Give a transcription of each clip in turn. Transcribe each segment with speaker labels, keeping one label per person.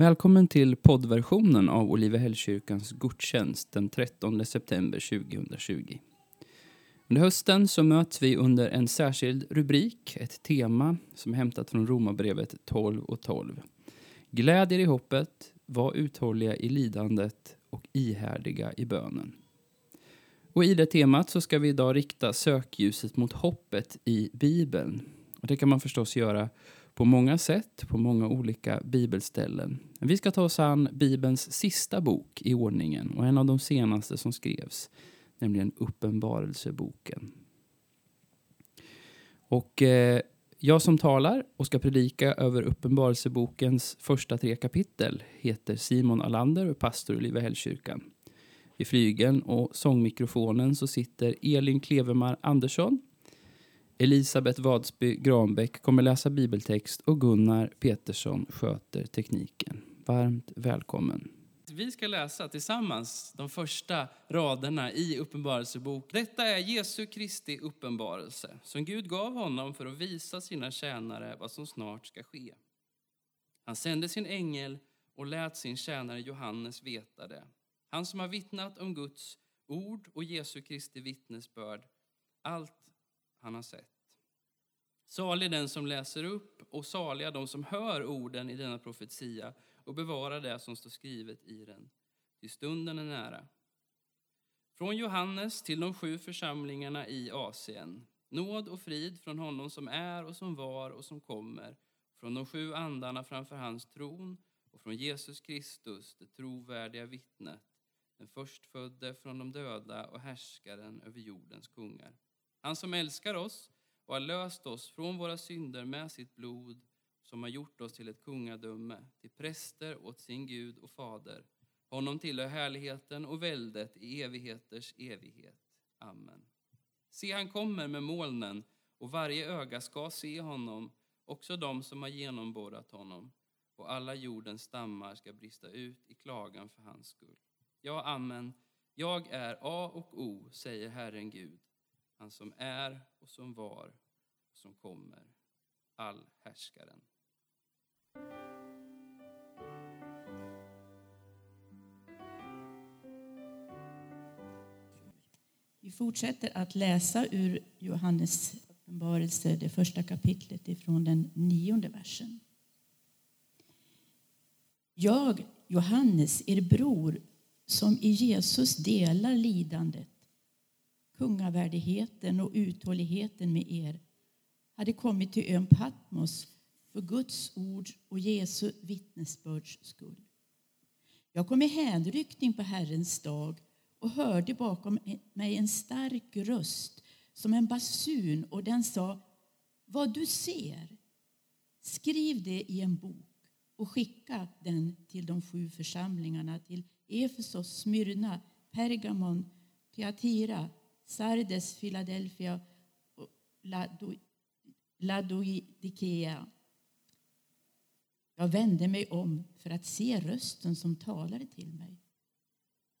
Speaker 1: Välkommen till poddversionen av Olivehällskyrkans gudstjänst den 13 september 2020. Under hösten så möts vi under en särskild rubrik, ett tema som är hämtat från Romarbrevet 12 och 12. Gläd er i hoppet, var uthålliga i lidandet och ihärdiga i bönen. Och I det temat så ska vi idag rikta sökljuset mot hoppet i Bibeln. Och det kan man förstås göra på många sätt, på många olika bibelställen. Vi ska ta oss an Bibelns sista bok i ordningen och en av de senaste som skrevs, nämligen Uppenbarelseboken. Och eh, jag som talar och ska predika över Uppenbarelsebokens första tre kapitel heter Simon Alander och är pastor i Livehällskyrkan. Vid flygeln och sångmikrofonen så sitter Elin Klevemar Andersson Elisabeth Vadsby Granbäck kommer läsa bibeltext och Gunnar Petersson sköter tekniken. Varmt välkommen. Vi ska läsa tillsammans de första raderna i Uppenbarelsebok. Detta är Jesu Kristi uppenbarelse som Gud gav honom för att visa sina tjänare vad som snart ska ske. Han sände sin ängel och lät sin tjänare Johannes veta det. Han som har vittnat om Guds ord och Jesu Kristi vittnesbörd, allt han har sett. Salig den som läser upp och saliga de som hör orden i denna profetia och bevarar det som står skrivet i den. Till stunden är nära. Från Johannes till de sju församlingarna i Asien. Nåd och frid från honom som är och som var och som kommer, från de sju andarna framför hans tron och från Jesus Kristus, det trovärdiga vittnet, den förstfödde från de döda och härskaren över jordens kungar. Han som älskar oss och har löst oss från våra synder med sitt blod som har gjort oss till ett kungadöme, till präster åt sin Gud och fader. Honom tillhör härligheten och väldet i evigheters evighet. Amen. Se, han kommer med molnen och varje öga ska se honom, också de som har genomborrat honom, och alla jordens stammar ska brista ut i klagan för hans skull. Ja, amen. Jag är A och O, säger Herren Gud, han som är och som var och som kommer, allhärskaren.
Speaker 2: Vi fortsätter att läsa ur Johannes uppenbarelse, det första kapitlet ifrån den nionde versen. Jag, Johannes, er bror, som i Jesus delar lidandet kungavärdigheten och uthålligheten med er hade kommit till ön Patmos för Guds ord och Jesu vittnesbörds skull. Jag kom i hänryckning på Herrens dag och hörde bakom mig en stark röst som en basun och den sa Vad du ser, skriv det i en bok och skicka den till de sju församlingarna till Efesos, Smyrna, Pergamon, Thyatira, Sardes, Philadelphia och Laodikea. Jag vände mig om för att se rösten som talade till mig.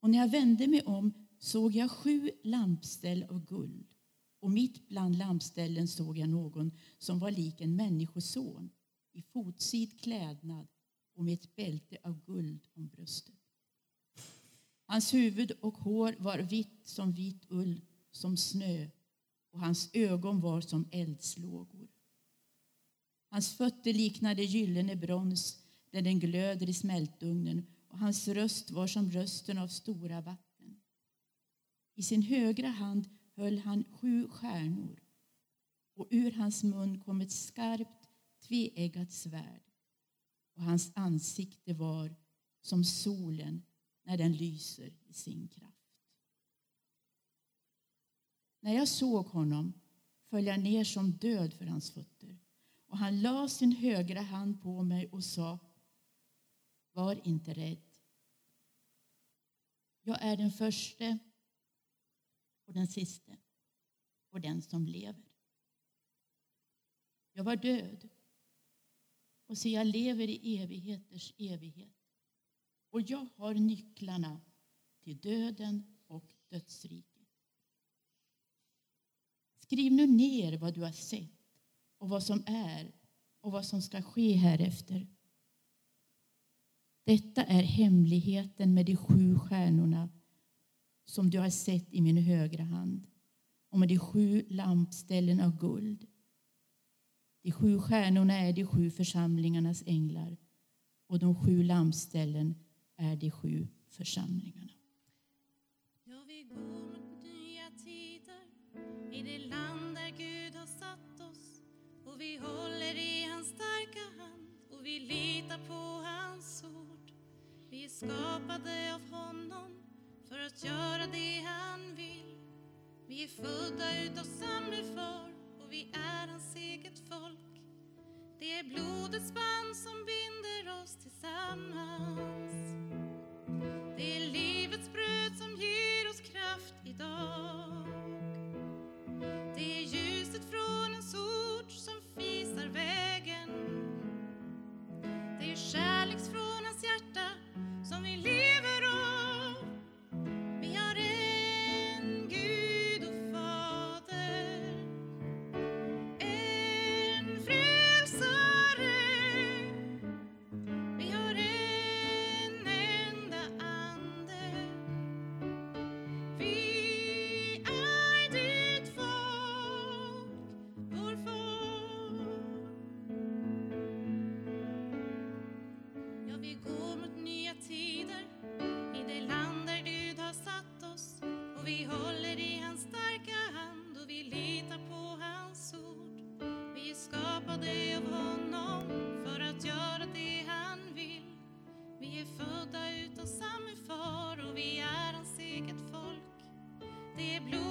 Speaker 2: Och när jag vände mig om såg jag sju lampställ av guld och mitt bland lampställen såg jag någon som var lik en människoson i fotsid klädnad och med ett bälte av guld om bröstet. Hans huvud och hår var vitt som vit ull som snö och hans ögon var som eldslågor. Hans fötter liknade gyllene brons där den glöder i smältugnen och hans röst var som rösten av stora vatten. I sin högra hand höll han sju stjärnor och ur hans mun kom ett skarpt tveeggat svärd och hans ansikte var som solen när den lyser i sin kraft. När jag såg honom föll jag ner som död för hans fötter. Och han la sin högra hand på mig och sa Var inte rädd. Jag är den förste och den siste och den som lever. Jag var död och se, jag lever i evigheters evighet. Och jag har nycklarna till döden och dödsriket. Skriv nu ner vad du har sett och vad som är och vad som ska ske härefter. Detta är hemligheten med de sju stjärnorna som du har sett i min högra hand och med de sju lampställen av guld. De sju stjärnorna är de sju församlingarnas änglar och de sju lampställen är de sju församlingarna.
Speaker 3: Ja, i det land där Gud har satt oss och vi håller i hans starka hand och vi litar på hans ord. Vi är skapade av honom för att göra det han vill. Vi är födda utav samme far och vi är hans eget folk. Det är blodets band som binder oss tillsammans. Det är livets bröd som ger oss kraft idag. Det är födda utav samme far och vi är hans eget folk. Det är
Speaker 2: blod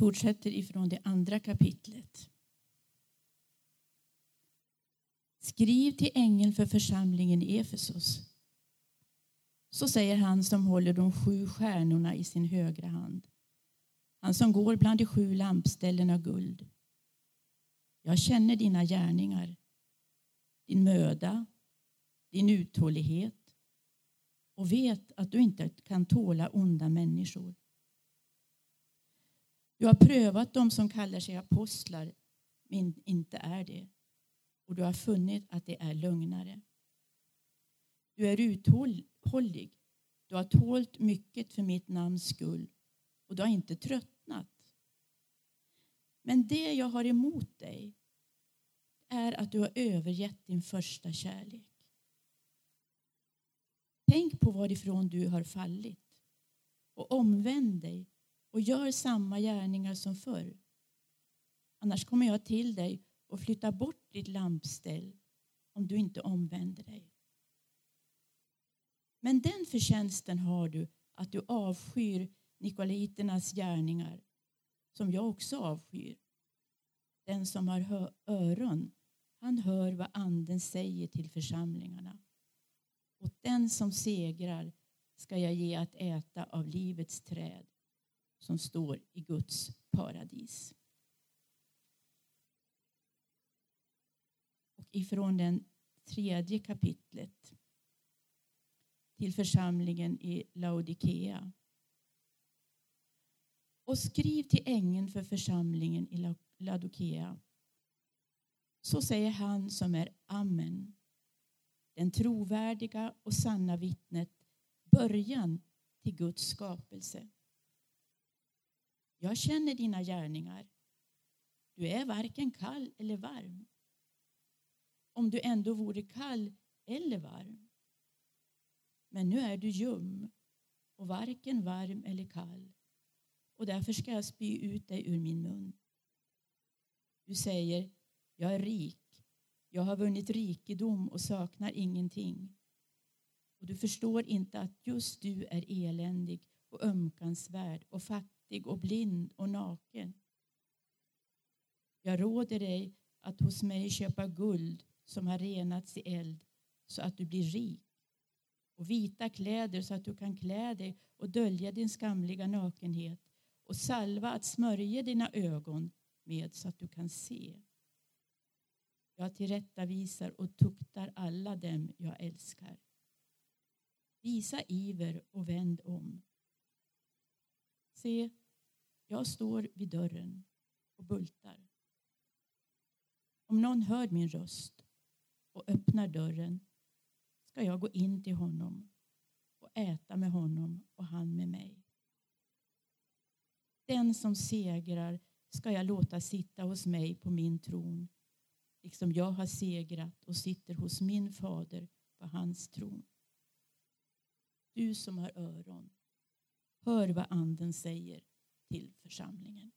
Speaker 2: fortsätter ifrån det andra kapitlet. Skriv till ängeln för församlingen i Efesos. Så säger han som håller de sju stjärnorna i sin högra hand. Han som går bland de sju lampställen av guld. Jag känner dina gärningar, din möda, din uthållighet och vet att du inte kan tåla onda människor. Du har prövat dem som kallar sig apostlar men inte är det. Och du har funnit att det är lögnare. Du är uthållig. Du har tålt mycket för mitt namns skull och du har inte tröttnat. Men det jag har emot dig är att du har övergett din första kärlek. Tänk på varifrån du har fallit och omvänd dig och gör samma gärningar som förr. Annars kommer jag till dig och flyttar bort ditt lampställ om du inte omvänder dig. Men den förtjänsten har du att du avskyr nikolaiternas gärningar som jag också avskyr. Den som har öron, han hör vad anden säger till församlingarna. Och den som segrar ska jag ge att äta av livets träd som står i Guds paradis. Och ifrån den tredje kapitlet till församlingen i Laodikea. Och skriv till ängeln för församlingen i Laodikea. Så säger han som är Amen, den trovärdiga och sanna vittnet, början till Guds skapelse. Jag känner dina gärningar. Du är varken kall eller varm. Om du ändå vore kall eller varm. Men nu är du ljum och varken varm eller kall. Och därför ska jag spy ut dig ur min mun. Du säger, jag är rik, Jag har vunnit rikedom och saknar ingenting. Och du förstår inte att just du är eländig och ömkansvärd och fattig och blind och naken. Jag råder dig att hos mig köpa guld som har renats i eld så att du blir rik och vita kläder så att du kan klä dig och dölja din skamliga nakenhet och salva att smörja dina ögon med så att du kan se. Jag tillrättavisar och tuktar alla dem jag älskar. Visa iver och vänd om. Se, jag står vid dörren och bultar. Om någon hör min röst och öppnar dörren ska jag gå in till honom och äta med honom och han med mig. Den som segrar ska jag låta sitta hos mig på min tron liksom jag har segrat och sitter hos min fader på hans tron. Du som har öron, hör vad anden säger till församlingen.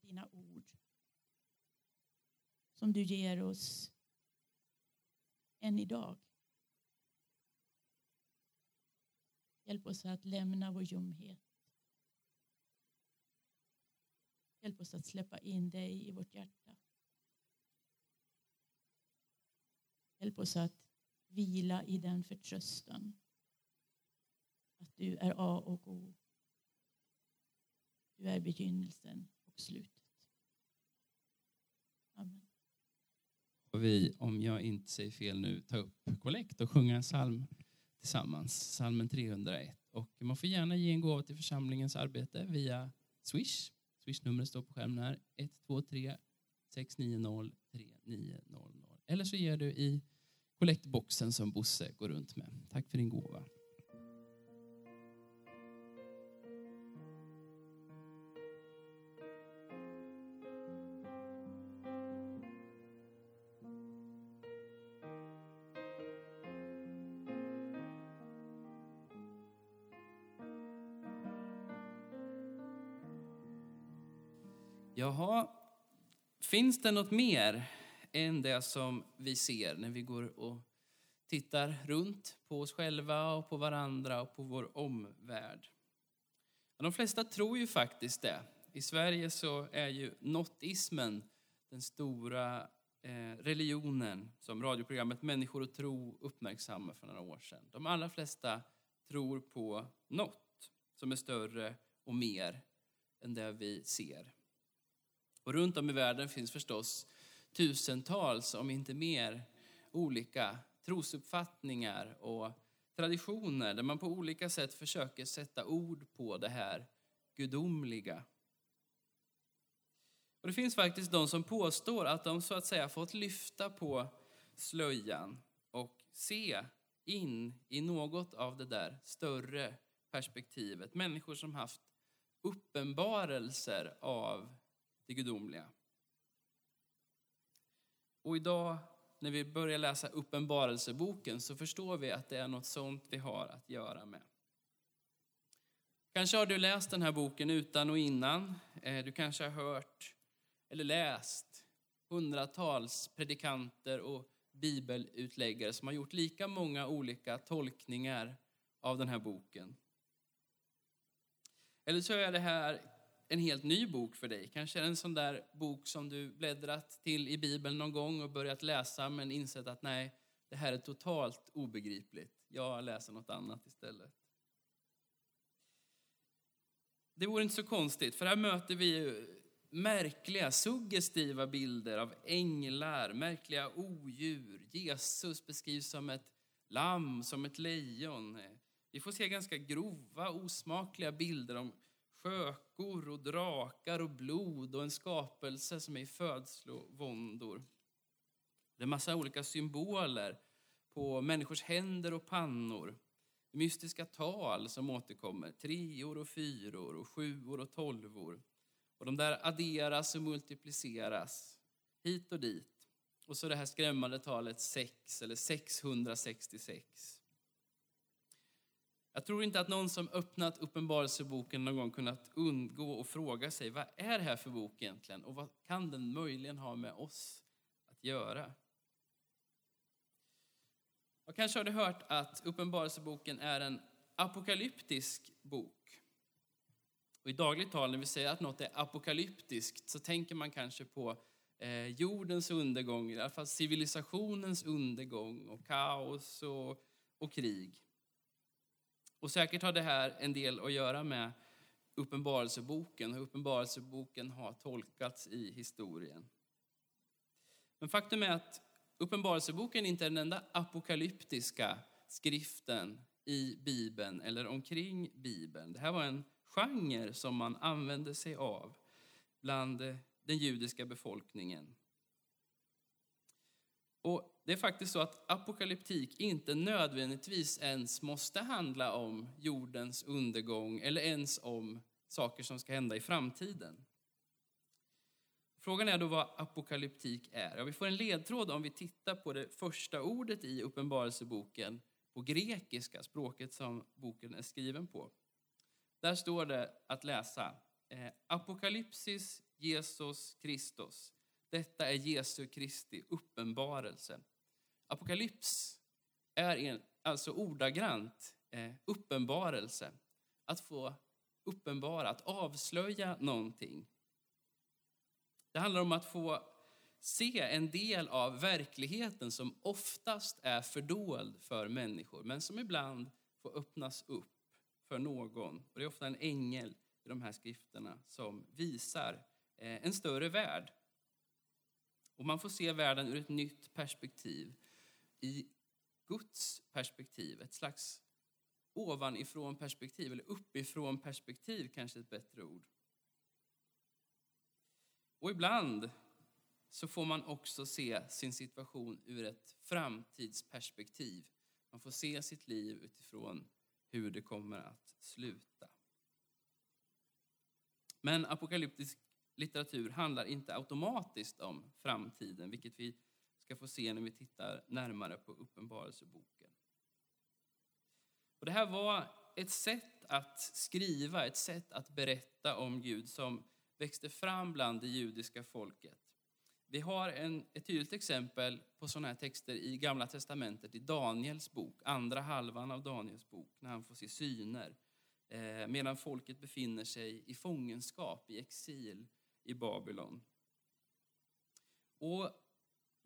Speaker 2: Dina ord som du ger oss än idag. Hjälp oss att lämna vår ljumhet. Hjälp oss att släppa in dig i vårt hjärta. Hjälp oss att vila i den förtröstan att du är A och O. Du är begynnelsen och slutet. Amen.
Speaker 1: Och vi, om jag inte säger fel nu, ta upp kollekt och sjunga en psalm tillsammans, psalmen 301. Och man får gärna ge en gåva till församlingens arbete via Swish. Swishnumret står på skärmen här, 123 690 3900. Eller så ger du i kollektboxen som Bosse går runt med. Tack för din gåva. Jaha, finns det något mer än det som vi ser när vi går och tittar runt på oss själva och på varandra och på vår omvärld? De flesta tror ju faktiskt det. I Sverige så är ju notismen den stora eh, religionen som radioprogrammet Människor och tro uppmärksammade för några år sedan. De allra flesta tror på något som är större och mer än det vi ser. Och runt om i världen finns förstås tusentals, om inte mer, olika trosuppfattningar och traditioner där man på olika sätt försöker sätta ord på det här gudomliga. Och det finns faktiskt de som påstår att de så att säga fått lyfta på slöjan och se in i något av det där större perspektivet. Människor som haft uppenbarelser av det gudomliga. Och idag när vi börjar läsa Uppenbarelseboken så förstår vi att det är något sånt vi har att göra med. Kanske har du läst den här boken utan och innan. Eh, du kanske har hört eller läst hundratals predikanter och bibelutläggare som har gjort lika många olika tolkningar av den här boken. Eller så är det här en helt ny bok för dig. Kanske en sån där bok som du bläddrat till i Bibeln någon gång och börjat läsa men insett att nej, det här är totalt obegripligt. Jag läser något annat istället. Det vore inte så konstigt, för här möter vi märkliga, suggestiva bilder av änglar, märkliga odjur. Jesus beskrivs som ett lamm, som ett lejon. Vi får se ganska grova, osmakliga bilder om sjökor och drakar och blod och en skapelse som är i födslovåndor. Det är massa olika symboler på människors händer och pannor. Mystiska tal som återkommer, treor och fyror och sjuor och tolvor. Och de där adderas och multipliceras hit och dit. Och så det här skrämmande talet 6 eller 666. Jag tror inte att någon som öppnat Uppenbarelseboken någon gång kunnat undgå att fråga sig vad är det här för bok egentligen och vad kan den möjligen ha med oss att göra? Och kanske har du hört att Uppenbarelseboken är en apokalyptisk bok. Och I dagligt tal när vi säger att något är apokalyptiskt så tänker man kanske på eh, jordens undergång, i alla fall civilisationens undergång och kaos och, och krig. Och säkert har det här en del att göra med Uppenbarelseboken, hur Uppenbarelseboken har tolkats i historien. Men faktum är att Uppenbarelseboken inte är den enda apokalyptiska skriften i Bibeln eller omkring Bibeln. Det här var en genre som man använde sig av bland den judiska befolkningen. Och det är faktiskt så att apokalyptik inte nödvändigtvis ens måste handla om jordens undergång eller ens om saker som ska hända i framtiden. Frågan är då vad apokalyptik är. Ja, vi får en ledtråd om vi tittar på det första ordet i Uppenbarelseboken på grekiska, språket som boken är skriven på. Där står det att läsa eh, Apokalypsis Jesus Kristus. Detta är Jesu Kristi uppenbarelse. Apokalyps är en, alltså ordagrant eh, uppenbarelse. Att få uppenbara, att avslöja någonting. Det handlar om att få se en del av verkligheten som oftast är fördold för människor, men som ibland får öppnas upp för någon. Och det är ofta en ängel i de här skrifterna som visar eh, en större värld. Och man får se världen ur ett nytt perspektiv, i Guds perspektiv, ett slags ovanifrån perspektiv, eller uppifrån perspektiv kanske ett bättre ord. Och ibland så får man också se sin situation ur ett framtidsperspektiv. Man får se sitt liv utifrån hur det kommer att sluta. Men apokalyptisk litteratur handlar inte automatiskt om framtiden, vilket vi ska få se när vi tittar närmare på Uppenbarelseboken. Och det här var ett sätt att skriva, ett sätt att berätta om Gud som växte fram bland det judiska folket. Vi har en, ett tydligt exempel på sådana här texter i Gamla testamentet, i Daniels bok, andra halvan av Daniels bok, när han får se syner, eh, medan folket befinner sig i fångenskap, i exil i Babylon. Och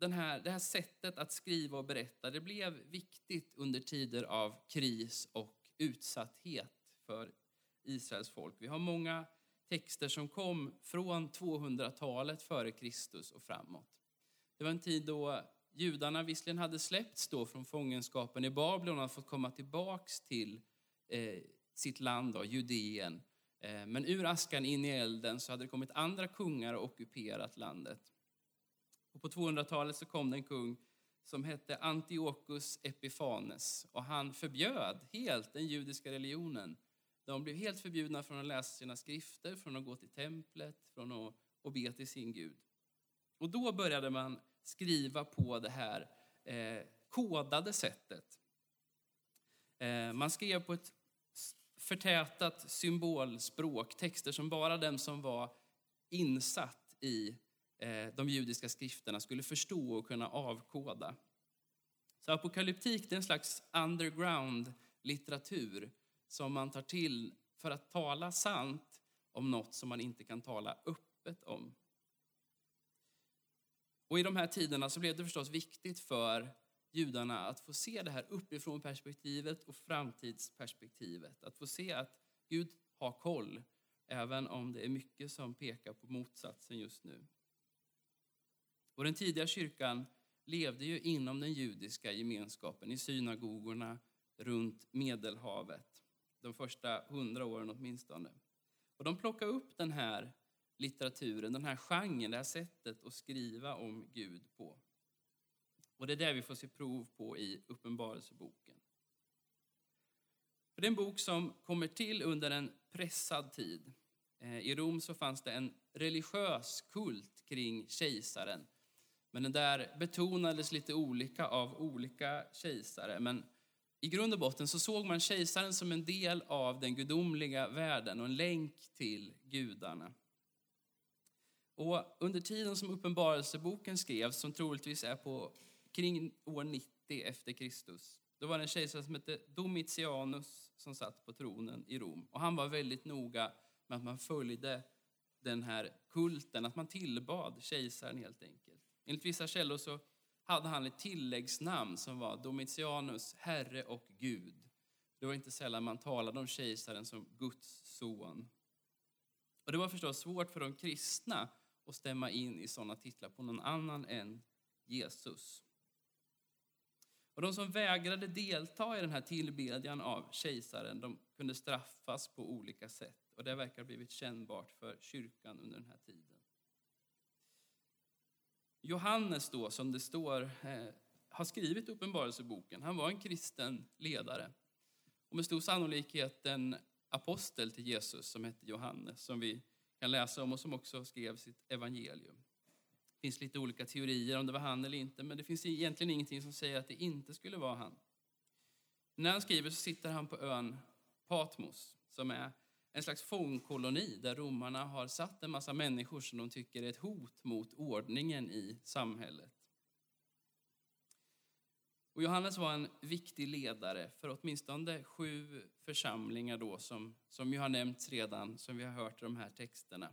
Speaker 1: den här, det här sättet att skriva och berätta det blev viktigt under tider av kris och utsatthet för Israels folk. Vi har många texter som kom från 200-talet före Kristus och framåt. Det var en tid då judarna visserligen hade släppts då från fångenskapen i Babylon och fått komma tillbaks till eh, sitt land, då, Judeen. Eh, men ur askan in i elden så hade det kommit andra kungar och ockuperat landet. Och på 200-talet så kom det en kung som hette Antiochus Epifanes och han förbjöd helt den judiska religionen de blev helt förbjudna från att läsa sina skrifter, från att gå till templet, från att, att be till sin Gud. Och då började man skriva på det här eh, kodade sättet. Eh, man skrev på ett förtätat symbolspråk, texter som bara den som var insatt i Eh, de judiska skrifterna skulle förstå och kunna avkoda. Så apokalyptik är en slags underground litteratur som man tar till för att tala sant om något som man inte kan tala öppet om. Och I de här tiderna så blev det förstås viktigt för judarna att få se det här uppifrån perspektivet och framtidsperspektivet. Att få se att Gud har koll, även om det är mycket som pekar på motsatsen just nu. Och den tidiga kyrkan levde ju inom den judiska gemenskapen, i synagogorna runt Medelhavet de första hundra åren åtminstone. Och de plockade upp den här litteraturen, den här genren, det här sättet att skriva om Gud på. Och det är det vi får se prov på i Uppenbarelseboken. För det är en bok som kommer till under en pressad tid. Eh, I Rom så fanns det en religiös kult kring kejsaren. Men den där betonades lite olika av olika kejsare. Men I grund och botten så såg man kejsaren som en del av den gudomliga världen och en länk till gudarna. Och under tiden som Uppenbarelseboken skrevs, som troligtvis är på kring år 90 efter Kristus, då var det en kejsare som hette Domitianus som satt på tronen i Rom. Och han var väldigt noga med att man följde den här kulten, att man tillbad kejsaren helt enkelt. Enligt vissa källor så hade han ett tilläggsnamn som var Domitianus, Herre och Gud. Det var inte sällan man talade om kejsaren som Guds son. Och det var förstås svårt för de kristna att stämma in i sådana titlar på någon annan än Jesus. Och de som vägrade delta i den här tillbedjan av kejsaren de kunde straffas på olika sätt. Och det verkar ha blivit kännbart för kyrkan under den här tiden. Johannes då, som det står, eh, har skrivit Uppenbarelseboken. Han var en kristen ledare. Och med stor sannolikhet en apostel till Jesus som hette Johannes, som vi kan läsa om och som också skrev sitt evangelium. Det finns lite olika teorier om det var han eller inte, men det finns egentligen ingenting som säger att det inte skulle vara han. När han skriver så sitter han på ön Patmos, som är en slags fångkoloni där romarna har satt en massa människor som de tycker är ett hot mot ordningen i samhället. Och Johannes var en viktig ledare för åtminstone sju församlingar då som, som ju har nämnts redan, som vi har hört i de här texterna.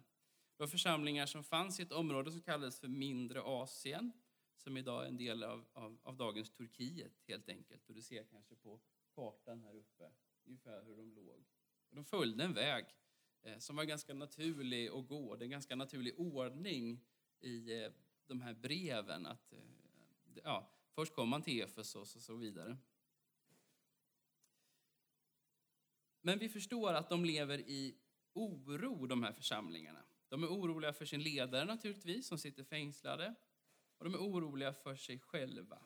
Speaker 1: Det var församlingar som fanns i ett område som kallades för Mindre Asien, som idag är en del av, av, av dagens Turkiet helt enkelt. Och du ser kanske på kartan här uppe ungefär hur de låg. De följde en väg eh, som var ganska naturlig att gå. Det är en ganska naturlig ordning i eh, de här breven. Att, eh, ja, först kom man till Efesos och så vidare. Men vi förstår att de lever i oro, de här församlingarna. De är oroliga för sin ledare naturligtvis, som sitter fängslade. Och de är oroliga för sig själva.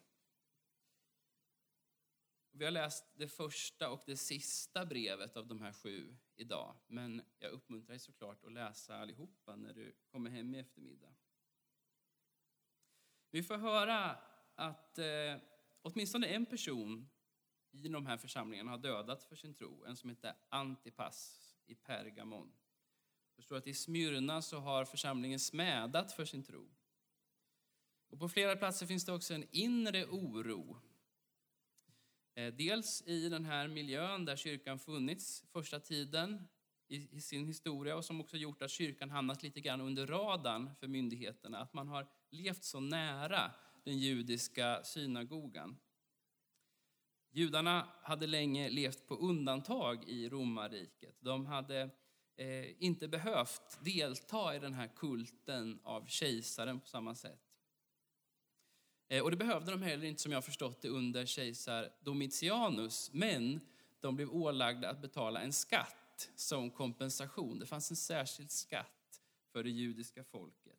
Speaker 1: Vi har läst det första och det sista brevet av de här sju idag. Men jag uppmuntrar dig såklart att läsa allihopa när du kommer hem i eftermiddag. Vi får höra att eh, åtminstone en person i de här församlingarna har dödats för sin tro. En som heter Antipas i Pergamon. Förstår att i Smyrna så har församlingen smädat för sin tro. Och på flera platser finns det också en inre oro Eh, dels i den här miljön där kyrkan funnits första tiden i, sin historia och som också gjort att kyrkan hamnat lite grann under radarn för myndigheterna. Att man har levt så nära den judiska synagogan. Judarna hade länge levt på undantag i romarriket. De hade eh, inte behövt delta i den här kulten av kejsaren på samma sätt. Eh, och det behövde de heller inte som jag förstått det under kejsar Domitianus. Men de blev ålagda att betala en skatt som kompensation. Det fanns en särskild skatt för det judiska folket.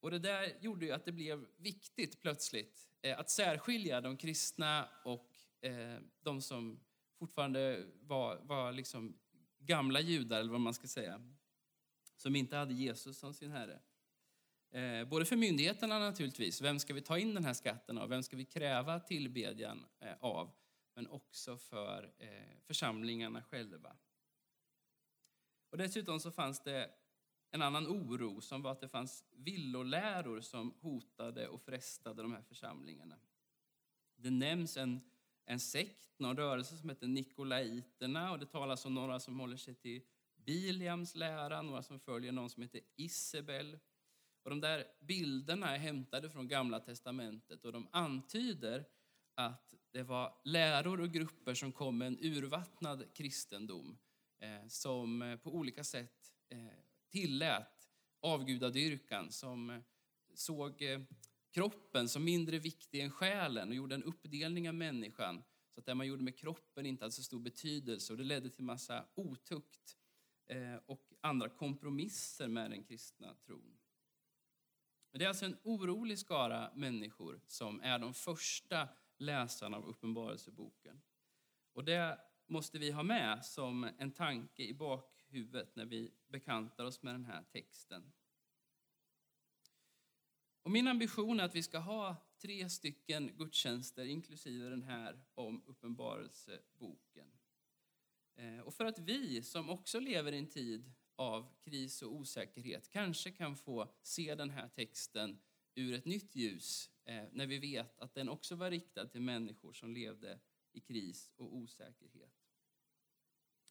Speaker 1: Och det där gjorde ju att det blev viktigt plötsligt eh, att särskilja de kristna och eh, de som fortfarande var, var liksom gamla judar, eller vad man ska säga, som inte hade Jesus som sin herre. Eh, både för myndigheterna naturligtvis, vem ska vi ta in den här skatten av? Vem ska vi kräva tillbedjan eh, av? Men också för eh, församlingarna själva. Och dessutom så fanns det en annan oro som var att det fanns villoläror som hotade och frestade de här församlingarna. Det nämns en, en sekt, någon rörelse som heter Nikolaiterna och det talas om några som håller sig till Biliams lära, några som följer någon som heter Isabel och de där bilderna är hämtade från Gamla testamentet och de antyder att det var läror och grupper som kom med en urvattnad kristendom eh, som eh, på olika sätt eh, tillät avgudadyrkan, som eh, såg eh, kroppen som mindre viktig än själen och gjorde en uppdelning av människan så att det man gjorde med kroppen inte hade så stor betydelse och det ledde till massa otukt eh, och andra kompromisser med den kristna tron. Men det är alltså en orolig skara människor som är de första läsarna av Uppenbarelseboken. Och det måste vi ha med som en tanke i bakhuvudet när vi bekantar oss med den här texten. Och min ambition är att vi ska ha tre stycken gudstjänster, inklusive den här om Uppenbarelseboken. Eh, och för att vi som också lever i en tid av kris och osäkerhet kanske kan få se den här texten ur ett nytt ljus eh, när vi vet att den också var riktad till människor som levde i kris och osäkerhet.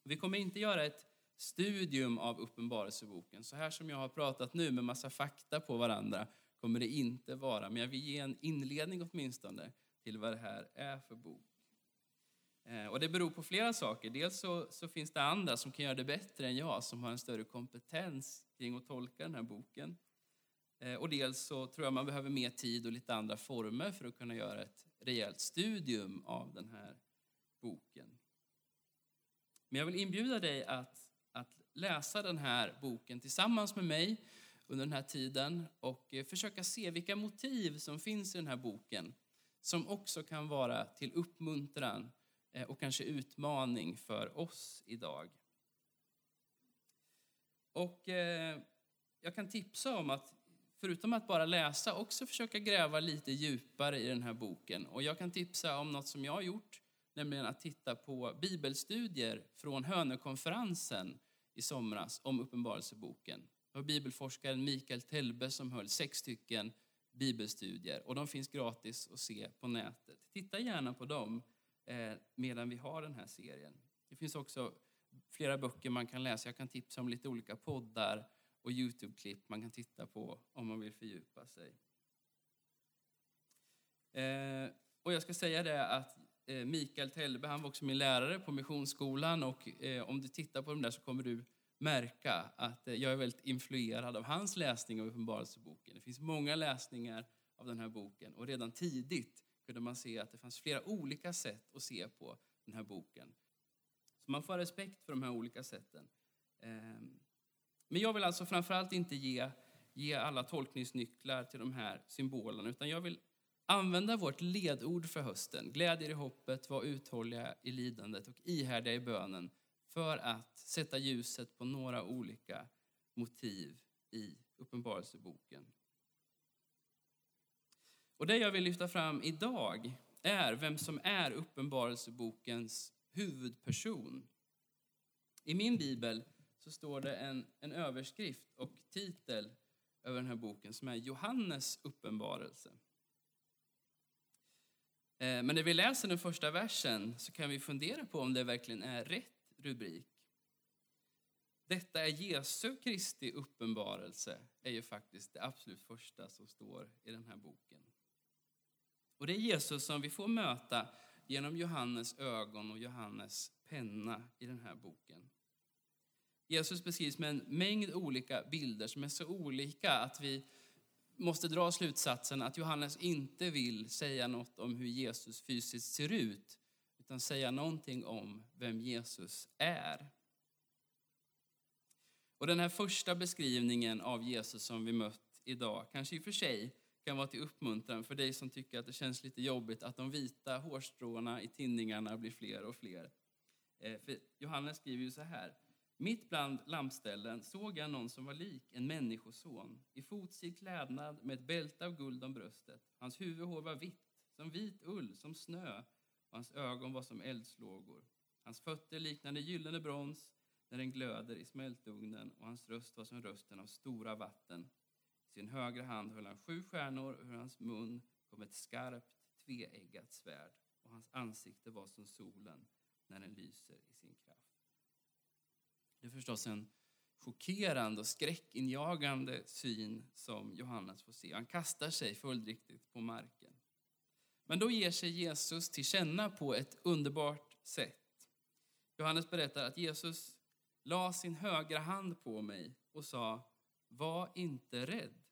Speaker 1: Vi kommer inte göra ett studium av Uppenbarelseboken, så här som jag har pratat nu med massa fakta på varandra kommer det inte vara, men jag vill ge en inledning åtminstone till vad det här är för bok. Eh, och det beror på flera saker. Dels så, så, finns det andra som kan göra det bättre än jag, som har en större kompetens kring att tolka den här boken. Eh, och dels så tror jag man behöver mer tid och lite andra former för att kunna göra ett rejält studium av den här boken. Men jag vill inbjuda dig att, att läsa den här boken tillsammans med mig under den här tiden och eh, försöka se vilka motiv som finns i den här boken som också kan vara till uppmuntran Eh, och kanske utmaning för oss idag. Och eh, jag kan tipsa om att förutom att bara läsa också försöka gräva lite djupare i den här boken. Och jag kan tipsa om något som jag har gjort, nämligen att titta på bibelstudier från Hönökonferensen i somras om Uppenbarelseboken. Det var bibelforskaren Mikael Telbe som höll sex stycken bibelstudier och de finns gratis att se på nätet. Titta gärna på dem eh, medan vi har den här serien. Det finns också flera böcker man kan läsa. Jag kan tipsa om lite olika poddar och Youtube-klipp man kan titta på om man vill fördjupa sig. Eh, och jag ska säga det att eh, Mikael Telbe, han var också min lärare på Missionsskolan och eh, om du tittar på dem där så kommer du märka att eh, jag är väldigt influerad av hans läsning av Uppenbarelseboken. Det finns många läsningar av den här boken och redan tidigt kunde man se att det fanns flera olika sätt att se på den här boken. Så man får ha respekt för de här olika sätten. Ehm, men jag vill alltså framförallt inte ge, ge alla tolkningsnycklar till de här symbolerna utan jag vill använda vårt ledord för hösten. glädjer i hoppet, var uthålliga i lidandet och ihärdiga i bönen för att sätta ljuset på några olika motiv i Uppenbarelseboken. Och det jag vill lyfta fram idag är vem som är Uppenbarelsebokens huvudperson. I min bibel så står det en, en överskrift och titel över den här boken som är Johannes uppenbarelse. Eh, men när vi läser den första versen så kan vi fundera på om det verkligen är rätt rubrik. Detta är Jesu Kristi uppenbarelse, är ju faktiskt det absolut första som står i den här boken. Och det är Jesus som vi får möta genom Johannes ögon och Johannes penna i den här boken. Jesus beskrivs med en mängd olika bilder som är så olika att vi måste dra slutsatsen att Johannes inte vill säga något om hur Jesus fysiskt ser ut, utan säga någonting om vem Jesus är. Och den här första beskrivningen av Jesus som vi mött idag kanske i och för sig kan vara till uppmuntran för dig som tycker att det känns lite jobbigt att de vita hårstråna i tinningarna blir fler och fler. Eh, för Johannes skriver ju så här. Mitt bland lampställen såg jag någon som var lik en människoson i fotsid klädnad med ett bälte av guld om bröstet. Hans huvudhår var vitt, som vit ull, som snö och hans ögon var som eldslågor. Hans fötter liknade gyllene brons när den glöder i smältugnen och hans röst var som rösten av stora vatten. Sin högra hand höll han sju stjärnor och ur hans mun kom ett skarpt tveeggat svärd och hans ansikte var som solen när den lyser i sin kraft. Det är förstås en chockerande och skräckinjagande syn som Johannes får se. Han kastar sig följdriktigt på marken. Men då ger sig Jesus till känna på ett underbart sätt. Johannes berättar att Jesus la sin högra hand på mig och sa, var inte rädd.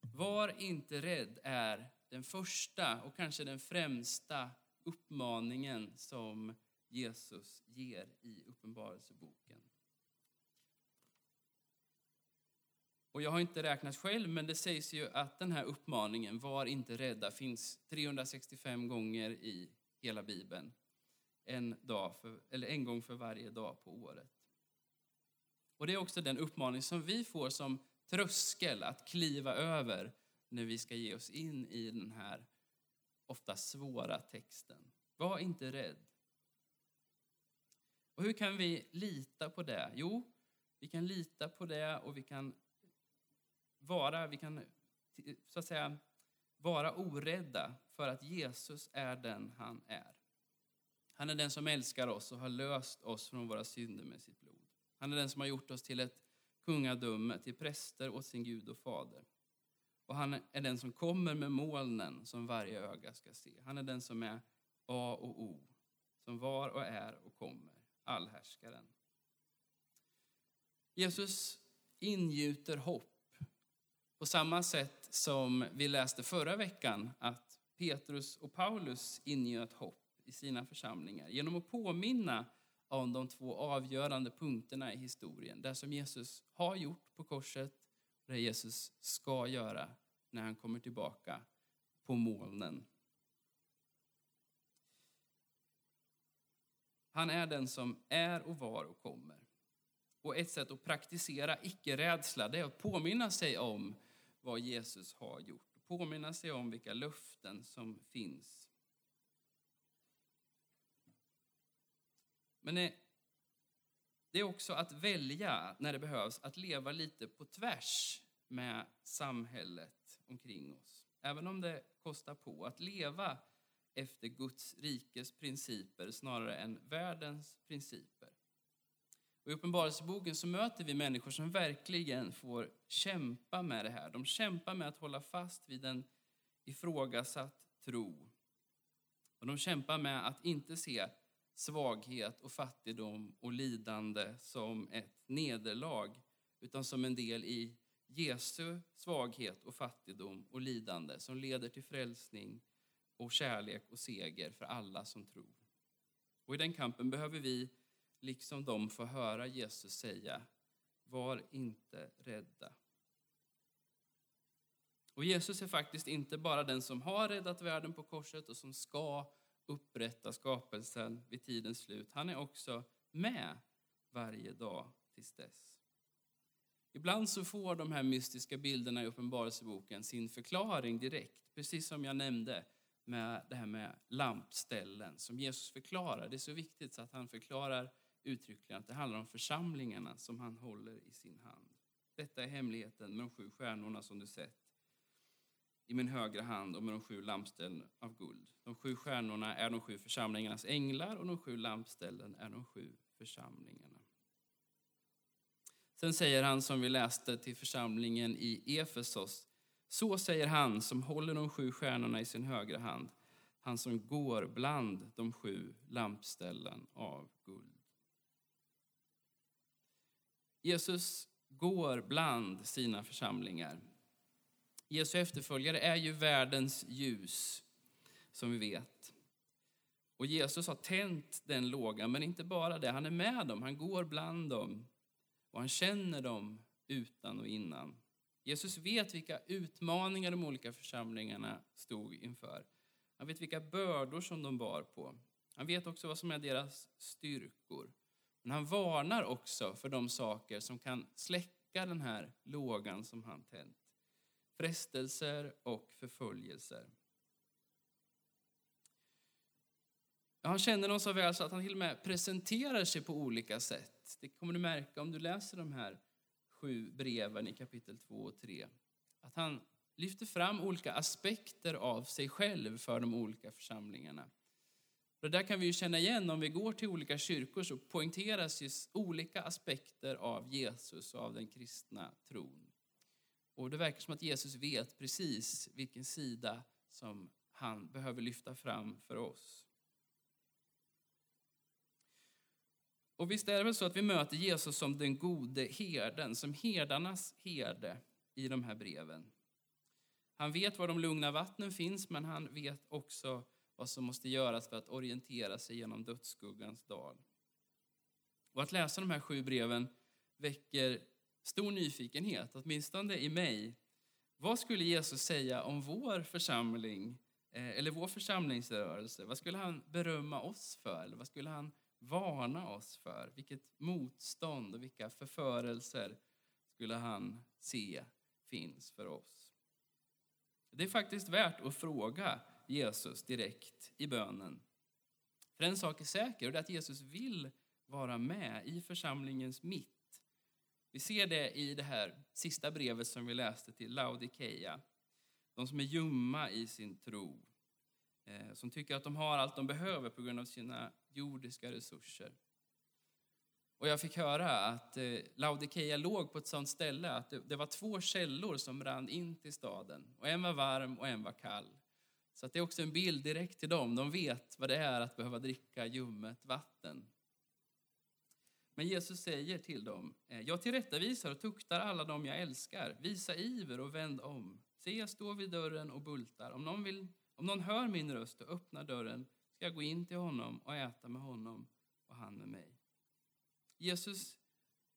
Speaker 1: Var inte rädd är den första och kanske den främsta uppmaningen som Jesus ger i Uppenbarelseboken. Och jag har inte räknat själv, men det sägs ju att den här uppmaningen, var inte rädda, finns 365 gånger i hela Bibeln. En, dag för, eller en gång för varje dag på året. Och Det är också den uppmaning som vi får som tröskel att kliva över när vi ska ge oss in i den här ofta svåra texten. Var inte rädd. Och hur kan vi lita på det? Jo, vi kan lita på det och vi kan vara, vi kan så att säga vara orädda för att Jesus är den han är. Han är den som älskar oss och har löst oss från våra synder med sitt blod. Han är den som har gjort oss till ett kungadöme, till präster åt sin Gud och fader. Och han är den som kommer med molnen som varje öga ska se. Han är den som är A och O, som var och är och kommer, allhärskaren. Jesus ingjuter hopp på samma sätt som vi läste förra veckan att Petrus och Paulus ingöt hopp i sina församlingar genom att påminna om de två avgörande punkterna i historien. Det som Jesus har gjort på korset och det Jesus ska göra när han kommer tillbaka på molnen. Han är den som är och var och kommer. Och ett sätt att praktisera icke-rädsla är att påminna sig om vad Jesus har gjort. Påminna sig om vilka löften som finns. Men det är också att välja, när det behövs, att leva lite på tvärs med samhället omkring oss. Även om det kostar på. Att leva efter Guds rikes principer snarare än världens principer. Och I Uppenbarelseboken så möter vi människor som verkligen får kämpa med det här. De kämpar med att hålla fast vid en ifrågasatt tro. Och de kämpar med att inte se svaghet och fattigdom och lidande som ett nederlag utan som en del i Jesu svaghet och fattigdom och lidande som leder till frälsning och kärlek och seger för alla som tror. Och I den kampen behöver vi, liksom de, få höra Jesus säga Var inte rädda. Och Jesus är faktiskt inte bara den som har räddat världen på korset och som ska upprätta skapelsen vid tidens slut. Han är också med varje dag tills dess. Ibland så får de här mystiska bilderna i Uppenbarelseboken sin förklaring direkt, precis som jag nämnde med det här med lampställen som Jesus förklarar. Det är så viktigt så att han förklarar uttryckligen att det handlar om församlingarna som han håller i sin hand. Detta är hemligheten med de sju stjärnorna som du sett i min högra hand och med de sju lampställen av guld. De sju stjärnorna är de sju församlingarnas änglar och de sju lampställen är de sju församlingarna. Sen säger han som vi läste till församlingen i Efesos. Så säger han som håller de sju stjärnorna i sin högra hand, han som går bland de sju lampställen av guld. Jesus går bland sina församlingar. Jesu efterföljare är ju världens ljus, som vi vet. Och Jesus har tänt den lågan, men inte bara det. Han är med dem, han går bland dem och han känner dem utan och innan. Jesus vet vilka utmaningar de olika församlingarna stod inför. Han vet vilka bördor som de bar på. Han vet också vad som är deras styrkor. Men han varnar också för de saker som kan släcka den här lågan som han tänt. Frestelser och förföljelser. Han känner dem så väl så att han till och med presenterar sig på olika sätt. Det kommer du märka om du läser de här sju breven i kapitel 2 och 3. Att han lyfter fram olika aspekter av sig själv för de olika församlingarna. Det där kan vi ju känna igen om vi går till olika kyrkor så poängteras just olika aspekter av Jesus och av den kristna tron. Och det verkar som att Jesus vet precis vilken sida som han behöver lyfta fram för oss. Och visst är det väl så att vi möter Jesus som den gode herden, som herdarnas herde i de här breven. Han vet var de lugna vattnen finns, men han vet också vad som måste göras för att orientera sig genom dödsskuggans dal. Och att läsa de här sju breven väcker stor nyfikenhet, åtminstone i mig. Vad skulle Jesus säga om vår församling, eh, eller vår församlingsrörelse? Vad skulle han berömma oss för? Eller vad skulle han varna oss för? Vilket motstånd och vilka förförelser skulle han se finns för oss. Det är faktiskt värt att fråga Jesus direkt i bönen. För en sak är säker, och det är att Jesus vill vara med i församlingens mitt. Vi ser det i det här sista brevet som vi läste till Laodikeia. De som är ljumma i sin tro, Eh, som tycker att de har allt de behöver på grund av sina jordiska resurser. Och jag fick höra att eh, Laodikeia låg på ett sådant ställe att det, var två källor som rann in till staden. Och en var varm och en var kall. Så att det är också en bild direkt till dem. De vet vad det är att behöva dricka ljummet vatten. Men Jesus säger till dem, eh, jag tillrättavisar och tuktar alla dem jag älskar. Visa iver och vänd om. Se, jag står vid dörren och bultar. Om någon, vill, om någon hör min röst och öppnar dörren ska jag gå in till honom och äta med honom och han med mig. Jesus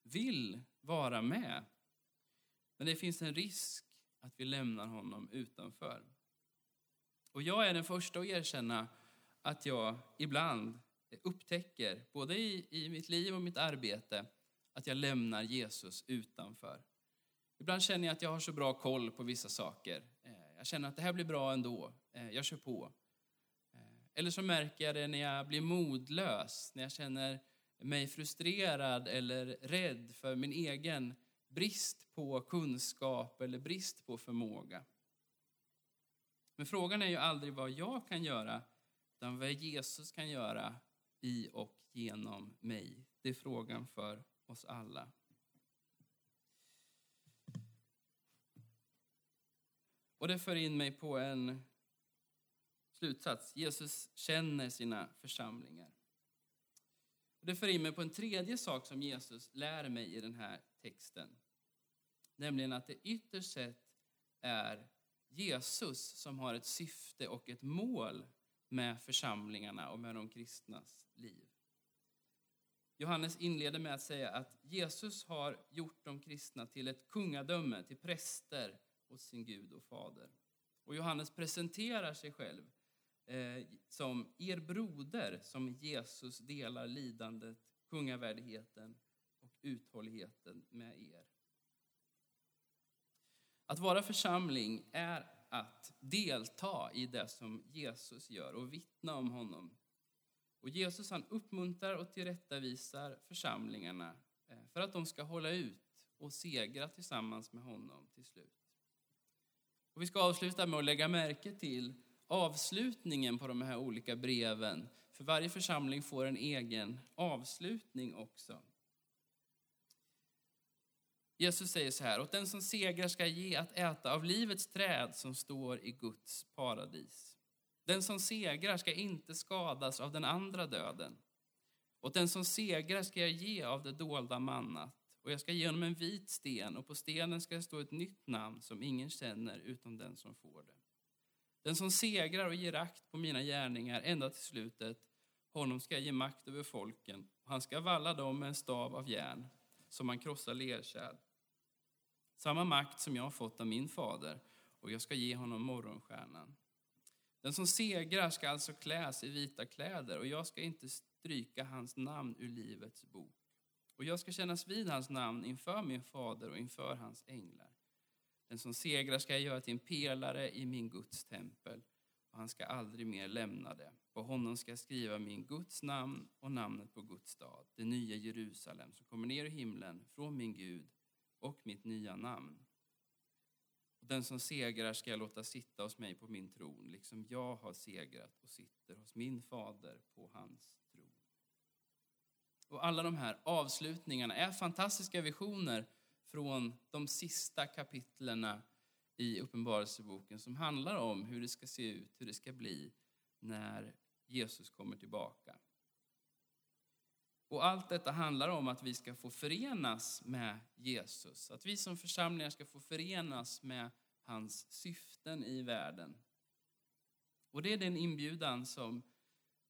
Speaker 1: vill vara med, men det finns en risk att vi lämnar honom utanför. Och jag är den första att erkänna att jag ibland upptäcker, både i, i mitt liv och mitt arbete, att jag lämnar Jesus utanför. Ibland känner jag att jag har så bra koll på vissa saker. Eh, jag känner att det här blir bra ändå. Eh, jag kör på. Eh, eller så märker jag det när jag blir modlös, när jag känner mig frustrerad eller rädd för min egen brist på kunskap eller brist på förmåga. Men frågan är ju aldrig vad jag kan göra, utan vad Jesus kan göra i och genom mig. Det är frågan för oss alla. Och det för in mig på en slutsats. Jesus känner sina församlingar. Det för in mig på en tredje sak som Jesus lär mig i den här texten. Nämligen att det ytterst sett är Jesus som har ett syfte och ett mål med församlingarna och med de kristnas liv. Johannes inleder med att säga att Jesus har gjort de kristna till ett kungadöme, till präster åt sin Gud och fader. Och Johannes presenterar sig själv eh, som er broder som Jesus delar lidandet, kungavärdigheten och uthålligheten med er. Att vara församling är att delta i det som Jesus gör och vittna om honom. Och Jesus han uppmuntrar och tillrättavisar församlingarna eh, för att de ska hålla ut och segra tillsammans med honom till slut. Och vi ska avsluta med att lägga märke till avslutningen på de här olika breven. För varje församling får en egen avslutning också. Jesus säger så här, åt den som segrar ska ge att äta av livets träd som står i Guds paradis. Den som segrar ska inte skadas av den andra döden. Åt den som segrar ska jag ge av det dolda mannat och jag ska ge honom en vit sten och på stenen ska det stå ett nytt namn som ingen känner utom den som får det. Den som segrar och ger akt på mina gärningar ända till slutet, honom ska jag ge makt över folken. och Han ska valla dem med en stav av järn, som man krossar lerkärl. Samma makt som jag har fått av min fader, och jag ska ge honom morgonstjärnan. Den som segrar ska alltså kläs i vita kläder, och jag ska inte stryka hans namn ur livets bok. Och jag ska kännas vid hans namn inför min fader och inför hans änglar. Den som segrar ska jag göra till en pelare i min Guds tempel och han ska aldrig mer lämna det. På honom ska jag skriva min Guds namn och namnet på Guds stad, det nya Jerusalem som kommer ner i himlen från min Gud och mitt nya namn. Och den som segrar ska jag låta sitta hos mig på min tron, liksom jag har segrat och sitter hos min fader på hans. Och alla de här avslutningarna är fantastiska visioner från de sista kapitlerna i Uppenbarelseboken som handlar om hur det ska se ut, hur det ska bli när Jesus kommer tillbaka. Och allt detta handlar om att vi ska få förenas med Jesus, att vi som församlingar ska få förenas med hans syften i världen. Och det är den inbjudan som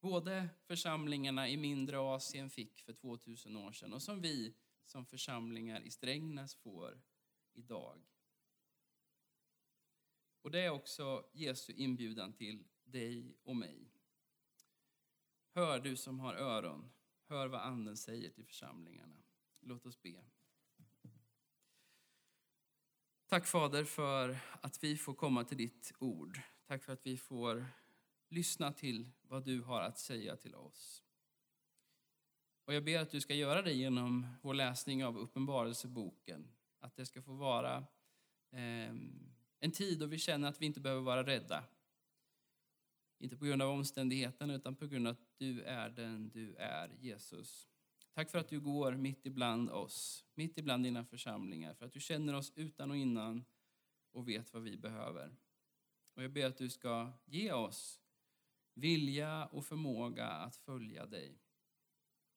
Speaker 1: både församlingarna i mindre Asien fick för 2000 år sedan och som vi som församlingar i Strängnäs får idag. Och det är också Jesu inbjudan till dig och mig. Hör du som har öron, hör vad Anden säger till församlingarna. Låt oss be.
Speaker 3: Tack Fader för att vi får komma till ditt ord. Tack för att vi får lyssna till vad du har att säga till oss. Och jag ber att du ska göra det genom vår läsning av Uppenbarelseboken. Att det ska få vara eh, en tid då vi känner att vi inte behöver vara rädda. Inte på grund av omständigheterna utan på grund av att du är den du är, Jesus. Tack för att du går mitt ibland oss, mitt ibland dina församlingar, för att du känner oss utan och innan och vet vad vi behöver. Och jag ber att du ska ge oss vilja och förmåga att följa dig.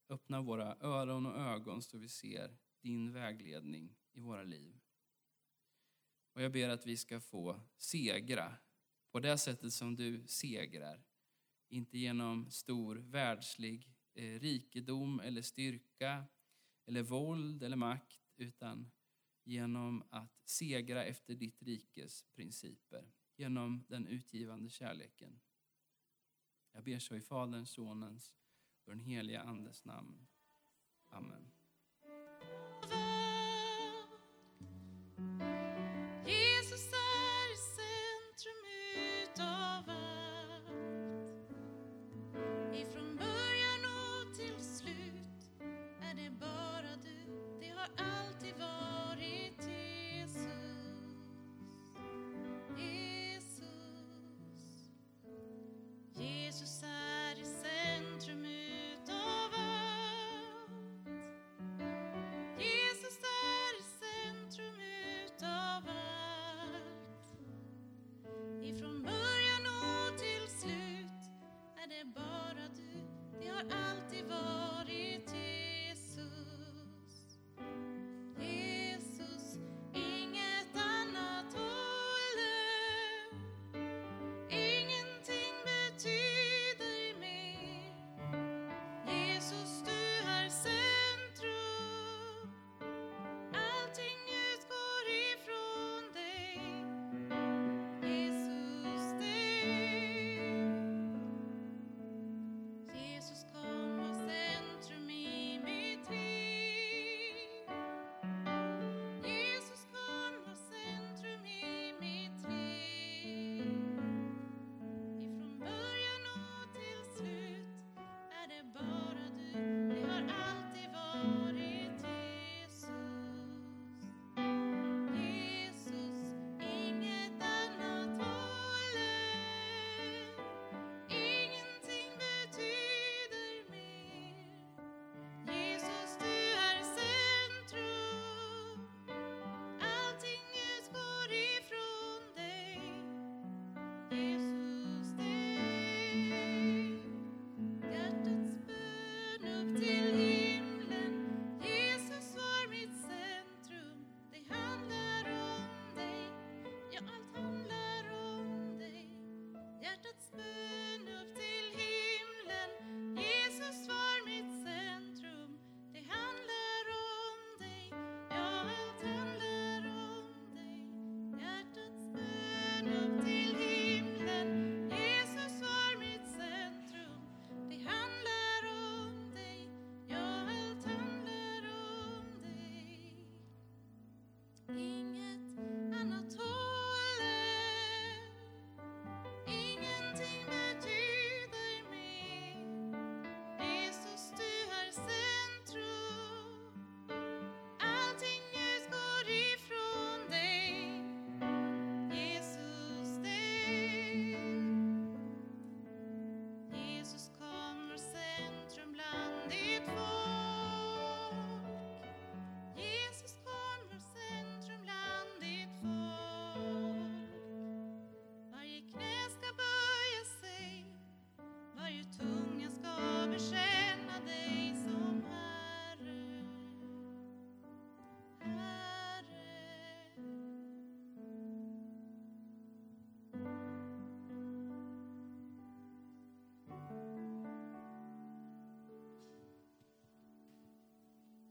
Speaker 3: Öppna våra öron och ögon så vi ser din vägledning i våra liv. Och jag ber att vi ska få segra på det sättet som du segrar. Inte genom stor världslig eh, rikedom eller styrka eller våld eller makt utan genom att segra efter ditt rikes principer. Genom den utgivande kärleken. Jag ber så i Faderns, Sonens och den heliga Andes namn. Amen.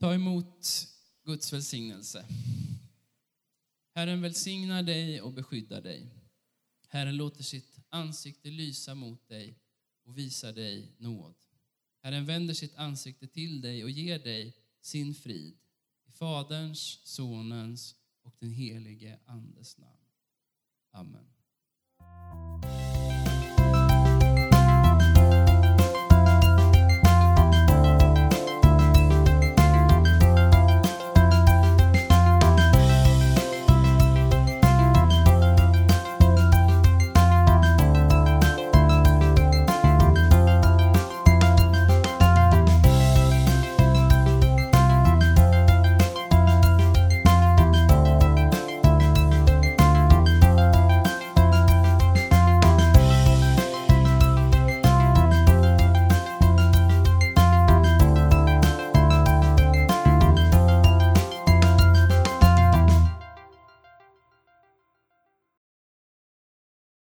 Speaker 3: Ta emot Guds välsignelse. Herren välsignar dig och beskyddar dig. Herren låter sitt ansikte lysa mot dig och visar dig nåd. Herren vänder sitt ansikte till dig och ger dig sin frid. I Faderns, Sonens
Speaker 1: och den helige Andes namn. Amen.